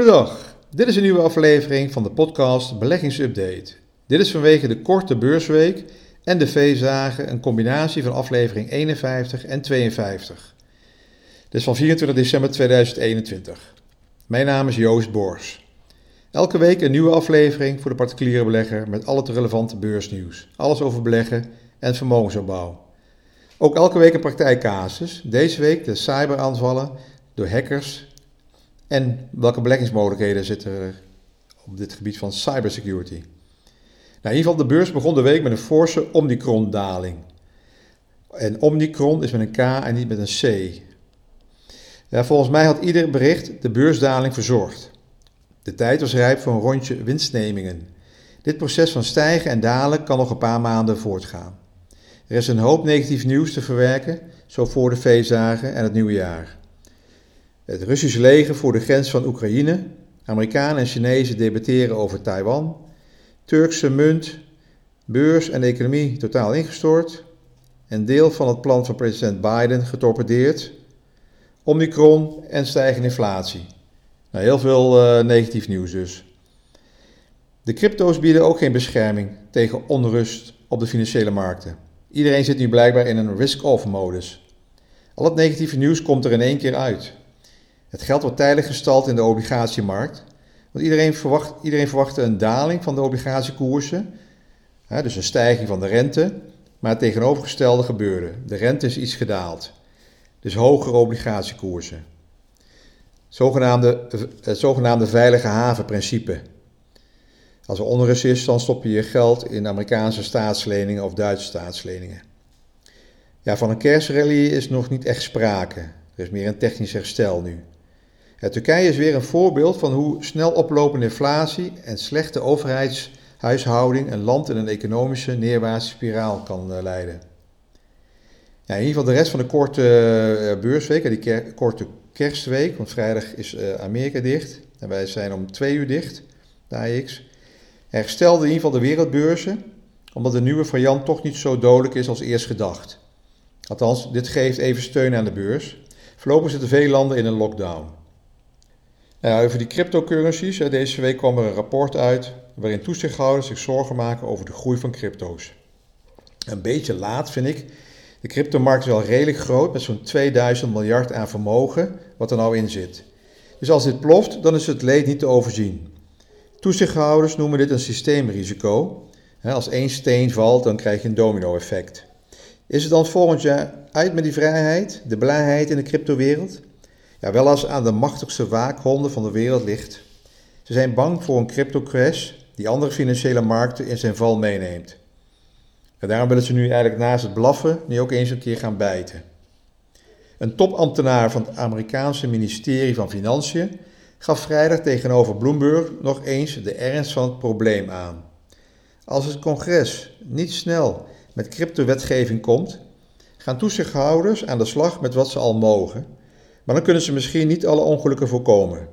Goedendag, dit is een nieuwe aflevering van de podcast Beleggingsupdate. Dit is vanwege de korte beursweek en de veezagen een combinatie van aflevering 51 en 52. Dit is van 24 december 2021. Mijn naam is Joost Bors. Elke week een nieuwe aflevering voor de particuliere belegger met al het relevante beursnieuws. Alles over beleggen en vermogensopbouw. Ook elke week een praktijkcasus. Deze week de cyberaanvallen door hackers en welke beleggingsmogelijkheden zitten er op dit gebied van cybersecurity. Nou, in ieder geval, de beurs begon de week met een forse Omicron-daling. En Omicron is met een K en niet met een C. Volgens mij had ieder bericht de beursdaling verzorgd. De tijd was rijp voor een rondje winstnemingen. Dit proces van stijgen en dalen kan nog een paar maanden voortgaan. Er is een hoop negatief nieuws te verwerken, zo voor de feestdagen en het nieuwe jaar. Het Russische leger voor de grens van Oekraïne, Amerikanen en Chinezen debatteren over Taiwan, Turkse munt, beurs en economie totaal ingestort, een deel van het plan van president Biden getorpedeerd, Omicron en stijgende inflatie. Nou, heel veel uh, negatief nieuws dus. De crypto's bieden ook geen bescherming tegen onrust op de financiële markten. Iedereen zit nu blijkbaar in een risk-off modus. Al het negatieve nieuws komt er in één keer uit. Het geld wordt tijdelijk gestald in de obligatiemarkt, want iedereen, verwacht, iedereen verwachtte een daling van de obligatiekoersen, hè, dus een stijging van de rente, maar het tegenovergestelde gebeurde. De rente is iets gedaald, dus hogere obligatiekoersen. Zogenaamde, het zogenaamde veilige havenprincipe. Als er onrust is, dan stop je je geld in Amerikaanse staatsleningen of Duitse staatsleningen. Ja, van een kerstrally is nog niet echt sprake. Er is meer een technisch herstel nu. Turkije is weer een voorbeeld van hoe snel oplopende inflatie en slechte overheidshuishouding een land in een economische neerwaartse spiraal kan eh, leiden. Ja, in ieder geval de rest van de korte uh, beursweek, die korte kerstweek, want vrijdag is Amerika dicht en wij zijn om twee uur dicht, de AX, herstelde in ieder geval de wereldbeurzen, omdat de nieuwe variant toch niet zo dodelijk is als eerst gedacht. Althans, dit geeft even steun aan de beurs. Voorlopig zitten veel landen in een lockdown. Nou, over die cryptocurrencies. Deze week kwam er een rapport uit waarin toezichthouders zich zorgen maken over de groei van crypto's. Een beetje laat vind ik. De cryptomarkt is wel redelijk groot met zo'n 2000 miljard aan vermogen wat er nou in zit. Dus als dit ploft, dan is het leed niet te overzien. Toezichthouders noemen dit een systeemrisico. Als één steen valt, dan krijg je een domino-effect. Is het dan volgend jaar uit met die vrijheid, de blijheid in de cryptowereld? Ja, wel als aan de machtigste waakhonden van de wereld ligt. Ze zijn bang voor een crypto-crash die andere financiële markten in zijn val meeneemt. En daarom willen ze nu eigenlijk naast het blaffen nu ook eens een keer gaan bijten. Een topambtenaar van het Amerikaanse ministerie van Financiën gaf vrijdag tegenover Bloomberg nog eens de ernst van het probleem aan. Als het congres niet snel met cryptowetgeving komt, gaan toezichthouders aan de slag met wat ze al mogen maar dan kunnen ze misschien niet alle ongelukken voorkomen.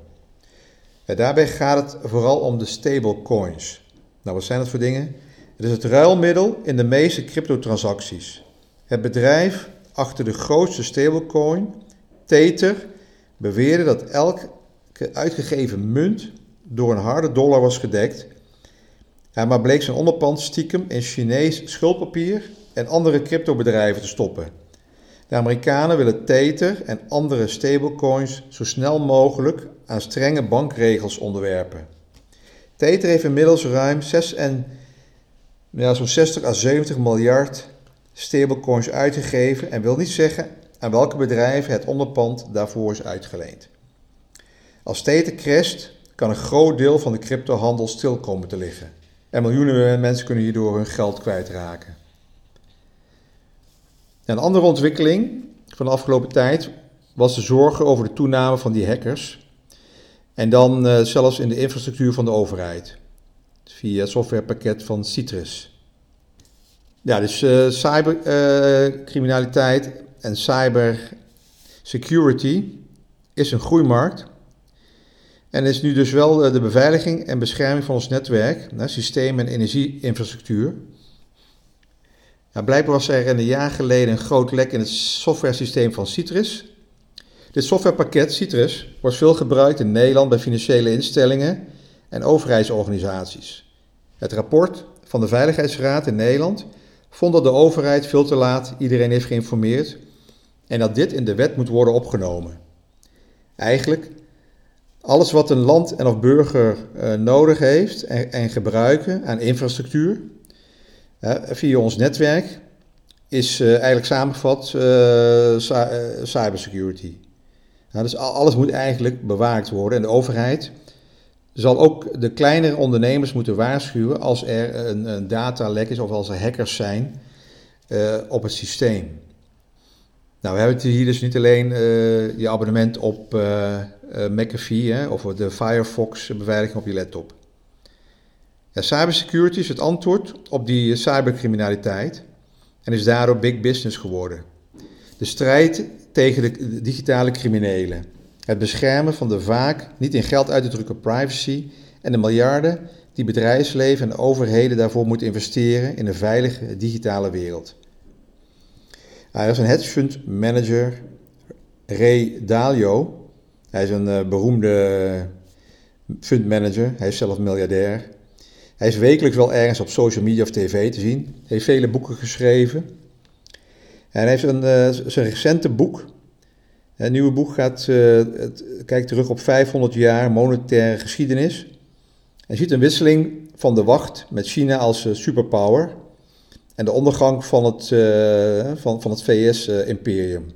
daarbij gaat het vooral om de stablecoins. Nou, wat zijn dat voor dingen? Het is het ruilmiddel in de meeste cryptotransacties. Het bedrijf achter de grootste stablecoin, Tether, beweerde dat elke uitgegeven munt door een harde dollar was gedekt. Ja, maar bleek zijn onderpand stiekem in Chinees schuldpapier en andere cryptobedrijven te stoppen. De Amerikanen willen Tether en andere stablecoins zo snel mogelijk aan strenge bankregels onderwerpen. Tether heeft inmiddels ruim 6 en, ja, zo'n 60 à 70 miljard stablecoins uitgegeven en wil niet zeggen aan welke bedrijven het onderpand daarvoor is uitgeleend. Als Tether crasht, kan een groot deel van de cryptohandel stil komen te liggen. En miljoenen mensen kunnen hierdoor hun geld kwijtraken. Een andere ontwikkeling van de afgelopen tijd was de zorgen over de toename van die hackers. En dan uh, zelfs in de infrastructuur van de overheid. Via het softwarepakket van Citrus. Ja, dus uh, cybercriminaliteit uh, en cybersecurity is een groeimarkt. En is nu dus wel de beveiliging en bescherming van ons netwerk, systeem- en energieinfrastructuur blijkbaar was er een jaar geleden een groot lek in het softwaresysteem van Citrus. Dit softwarepakket Citrus wordt veel gebruikt in Nederland bij financiële instellingen en overheidsorganisaties. Het rapport van de Veiligheidsraad in Nederland vond dat de overheid veel te laat iedereen heeft geïnformeerd en dat dit in de wet moet worden opgenomen. Eigenlijk alles wat een land en of burger uh, nodig heeft en, en, gebruiken aan infrastructuur via ons netwerk is uh, eigenlijk samengevat cybersecurity. Nou, dus alles moet eigenlijk bewaakt worden en de overheid zal ook de kleinere ondernemers moeten waarschuwen als er een, een datalek is of als er hackers zijn op het systeem. Nou, we hebben het hier dus niet alleen je abonnement op uh, McAfee hè, of de Firefox beveiliging op je laptop. Cybersecurity is het antwoord op die cybercriminaliteit en is daardoor big business geworden. De strijd tegen de digitale criminelen. Het beschermen van de vaak niet in geld uit te drukken privacy en de miljarden die bedrijfsleven en overheden daarvoor moeten investeren in een veilige digitale wereld. Hij is een hedge manager, Ray Dalio. Hij is een uh, beroemde fund manager. Hij is zelf miljardair. Hij is wekelijks wel ergens op social media of tv te zien. Hij heeft vele boeken geschreven. En hij heeft een, uh, zijn recente boek. Een nieuwe boek gaat, uh, het, kijkt terug op 500 jaar monetaire geschiedenis. Hij ziet een wisseling van de wacht met China als superpower en de ondergang van het, van, van het VS-imperium. Eh,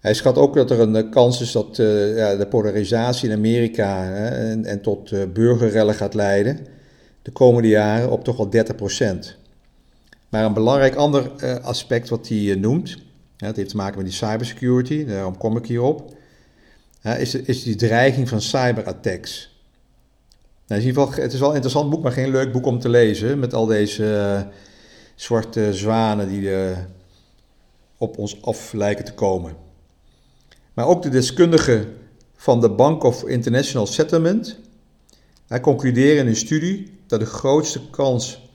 Hij schat ook dat er een eh, kans is dat ja, de polarisatie in Amerika en, en, tot burgerrellen gaat leiden de komende jaren op toch wel 30%. Maar een belangrijk ander aspect wat hij noemt, hè, het heeft te maken met die cybersecurity, daarom kom ik hierop, is, is die dreiging van cyberattacks. Nou, in ieder geval, het is wel een interessant boek, maar geen leuk boek om te lezen met al deze zwarte zwanen die op ons af lijken te komen. Maar ook de deskundigen van de Bank of International Settlement hij concluderen in een studie dat de grootste kans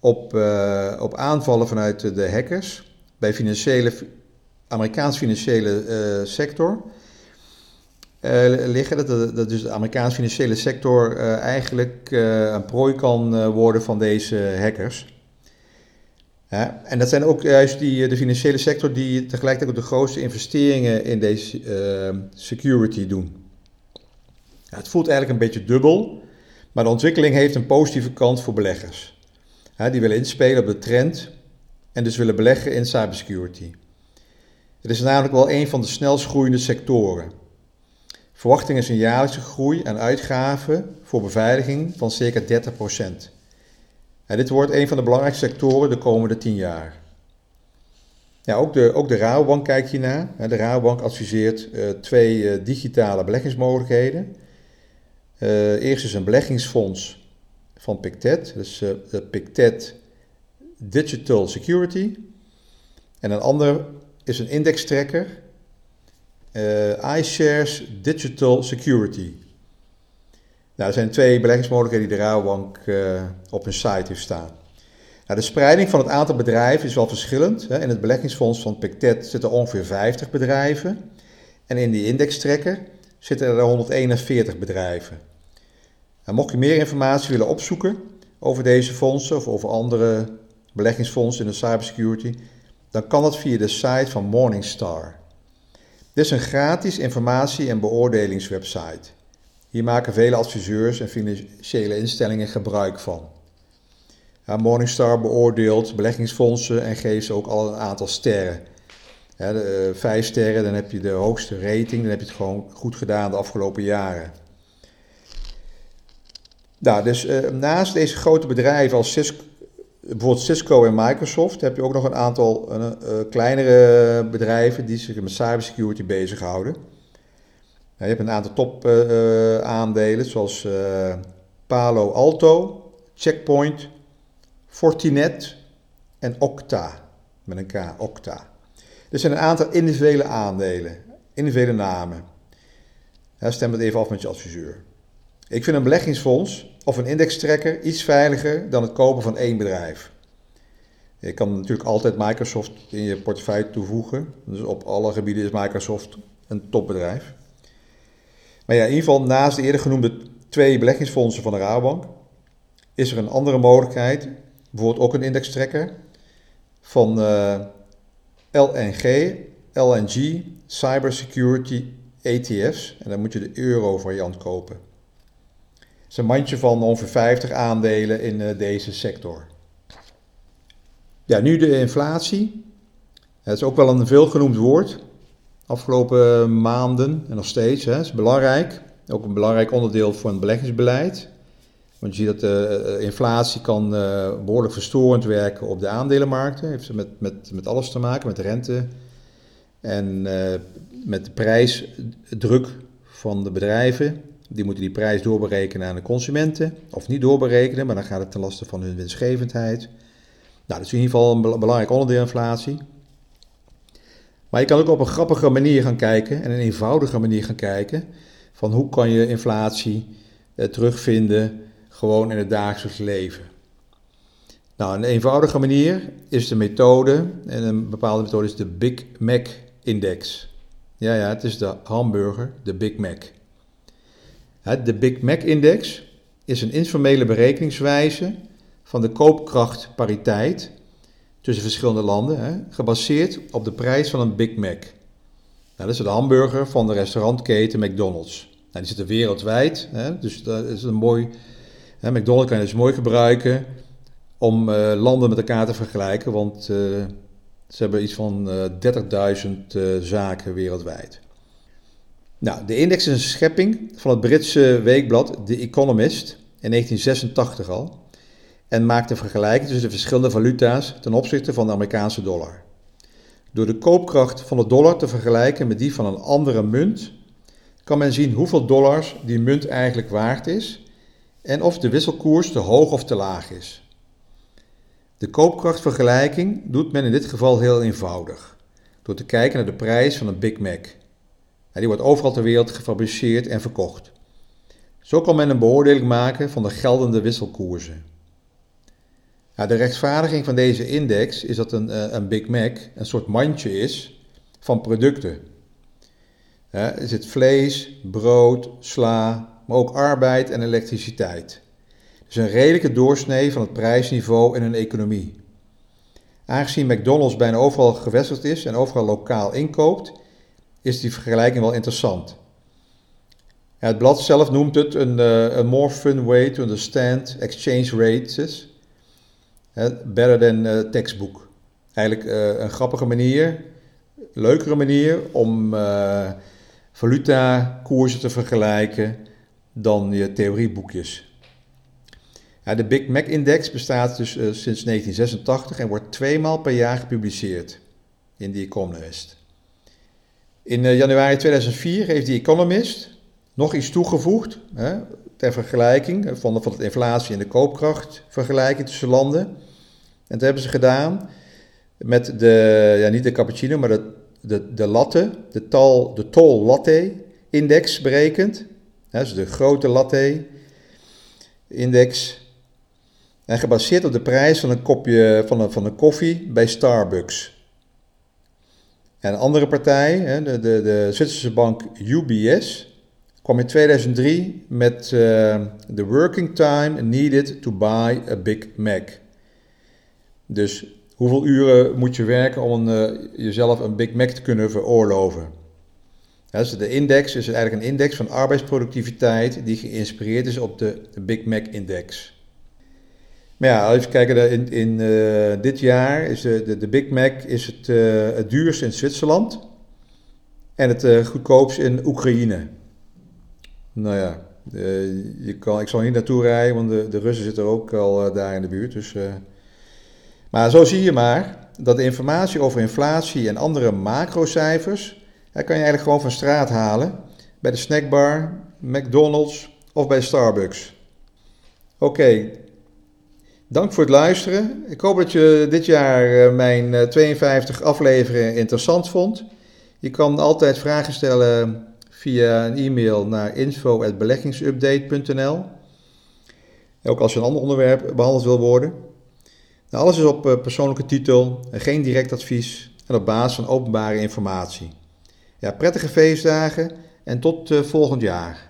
op, uh, op aanvallen vanuit de hackers bij financiële, Amerikaans financiële uh, sector liggen. Dat, dat dus de Amerikaanse financiële sector eigenlijk een prooi kan worden van deze hackers. En dat zijn ook juist die, de financiële sector die tegelijkertijd ook de grootste investeringen in deze uh, security doen. Ja, het voelt eigenlijk een beetje dubbel, maar de ontwikkeling heeft een positieve kant voor beleggers. Die willen inspelen op de trend en dus willen beleggen in cybersecurity. Het is namelijk wel een van de snelst groeiende sectoren. Verwachting is een jaarlijkse groei aan uitgaven voor beveiliging van circa 30 procent dit wordt een van de belangrijkste sectoren de komende tien jaar. Ja, ook, de, ook de Rabobank kijkt hiernaar. De Rabobank adviseert uh, twee uh, digitale beleggingsmogelijkheden. Uh, eerst is een beleggingsfonds van Pictet, dus Pictet Digital Security. En een ander is een indextrekker, iShares Digital Security. Nou, er zijn twee beleggingsmogelijkheden die de Rabobank op hun site heeft staan. Nou, de spreiding van het aantal bedrijven is wel verschillend. In het beleggingsfonds van Pictet zitten ongeveer 50 bedrijven. En in die indextrekker zitten er 141 bedrijven. Nou, mocht je meer informatie willen opzoeken over deze fondsen of over andere beleggingsfondsen in de cybersecurity, dan kan dat via de site van Morningstar. Dit is een gratis informatie- en beoordelingswebsite. Hier maken vele adviseurs en financiële instellingen gebruik van. Morningstar beoordeelt beleggingsfondsen en geeft ze ook al een aantal sterren. de, uh, vijf sterren, dan heb je de hoogste rating, dan heb je het gewoon goed gedaan de afgelopen jaren. Nou, dus uh, naast deze grote bedrijven als Cisco, bijvoorbeeld Cisco en Microsoft, heb je ook nog een aantal uh, kleinere bedrijven die zich met cybersecurity bezighouden je hebt een aantal top uh, aandelen zoals Palo Alto, Checkpoint, Fortinet en Okta. Met een K, Okta. Er zijn een aantal individuele aandelen, individuele namen. Ja, stem het even af met je adviseur. Ik vind een beleggingsfonds of een indextrekker iets veiliger dan het kopen van één bedrijf. Je kan natuurlijk altijd Microsoft in je portefeuille toevoegen. Dus op alle gebieden is Microsoft een topbedrijf. Maar ja, in ieder geval naast de eerder genoemde twee beleggingsfondsen van de Rabobank is er een andere mogelijkheid, bijvoorbeeld ook een indextrekker van uh, LNG, LNG Cybersecurity ETF's. En dan moet je de euro variant kopen. Het is een mandje van ongeveer 50 aandelen in uh, deze sector. Ja, nu de inflatie. Het is ook wel een veelgenoemd woord. Afgelopen maanden en nog steeds. Het is belangrijk. Ook een belangrijk onderdeel voor een beleggingsbeleid. Want je ziet dat de eh, inflatie kan behoorlijk verstorend werken op de aandelenmarkten. Heeft met, met, met alles te maken, met de rente en met de prijsdruk van de bedrijven. Die moeten die prijs doorberekenen aan de consumenten. Of niet doorberekenen, maar dan gaat het ten laste van hun winstgevendheid. Nou, dat is in ieder geval een belangrijk onderdeel inflatie. Maar je kan ook op een grappige manier gaan kijken en een eenvoudige manier gaan kijken van hoe kan je inflatie eh, terugvinden gewoon in het dagelijks leven. Nou, een eenvoudige manier is de methode, en een bepaalde methode is de Big Mac Index. Ja, ja, het is de hamburger, de Big Mac. De Big Mac Index is een informele berekeningswijze van de koopkrachtpariteit tussen verschillende landen, gebaseerd op de prijs van een Big Mac. Nou, dat is de hamburger van de restaurantketen McDonald's. Nou, die zitten wereldwijd, dus dat is een mooi. McDonald's kan je dus mooi gebruiken om uh, landen met elkaar te vergelijken, want uh, ze hebben iets van uh, 30.000 zaken wereldwijd. Nou, de index is een schepping van het Britse weekblad The Economist in 1986 al en maakt een vergelijking tussen de verschillende valuta's ten opzichte van de Amerikaanse dollar. Door de koopkracht van de dollar te vergelijken met die van een andere munt, kan men zien hoeveel dollars die munt eigenlijk waard is en of de wisselkoers te hoog of te laag is. De koopkrachtvergelijking doet men in dit geval heel eenvoudig, door te kijken naar de prijs van een Big Mac. Die wordt overal ter wereld gefabriceerd en verkocht. Zo kan men een beoordeling maken van de geldende wisselkoersen. de rechtvaardiging van deze index is dat een, eh, een Big Mac een soort mandje is van producten. er zit vlees, brood, sla, maar ook arbeid en elektriciteit. Dus een redelijke doorsnee van het prijsniveau in een economie. Aangezien McDonald's bijna overal gevestigd is en overal lokaal inkoopt, is die vergelijking wel interessant. het blad zelf noemt het een uh, more fun way to understand exchange rates. better than uh, textbook. Eigenlijk uh, een grappige manier, leukere manier om valutakoersen te vergelijken dan je theorieboekjes. Ja, de Big Mac Index bestaat dus sinds 1986 en wordt tweemaal per jaar gepubliceerd in The Economist. In eh, januari 2004 heeft The Economist nog iets toegevoegd hè, ter vergelijking van van de inflatie en de koopkracht vergelijking tussen landen. En dat hebben ze gedaan met de, ja niet de cappuccino, maar de, de, de latte, de, tal, de tol latte index berekend. Hè, dus de grote latte index. En gebaseerd op de prijs van een kopje van een, van een koffie bij Starbucks. En een andere partij, de, de, de Zwitserse bank UBS, kwam in 2003 met uh, the working time needed to buy a Big Mac. Dus hoeveel uren moet je werken om uh, jezelf een Big Mac te kunnen veroorloven? Ja, dus de index is eigenlijk een index van arbeidsproductiviteit die geïnspireerd is op de Big Mac Index. Maar ja, even kijken, in, in uh, dit jaar is de, de, de, Big Mac is het, uh, het duurste in Zwitserland en het uh, goedkoopst in Oekraïne. Nou ja, je kan, ik zal niet naartoe rijden, want de, de Russen zitten ook al daar in de buurt. Dus, maar zo zie je maar dat de informatie over inflatie en andere macrocijfers, kan je eigenlijk gewoon van straat halen bij de snackbar, McDonald's of bij Starbucks. Oké, Dank voor het luisteren. Ik hoop dat je dit jaar eh, mijn 52 eh, afleveringen interessant vond. Je kan altijd vragen stellen via een e-mail naar info.beleggingsupdate.nl. Ook als je een ander onderwerp behandeld wil worden. Nou, alles is op eh, persoonlijke titel, geen direct advies en op basis van openbare informatie. Ja, prettige feestdagen en tot volgend jaar.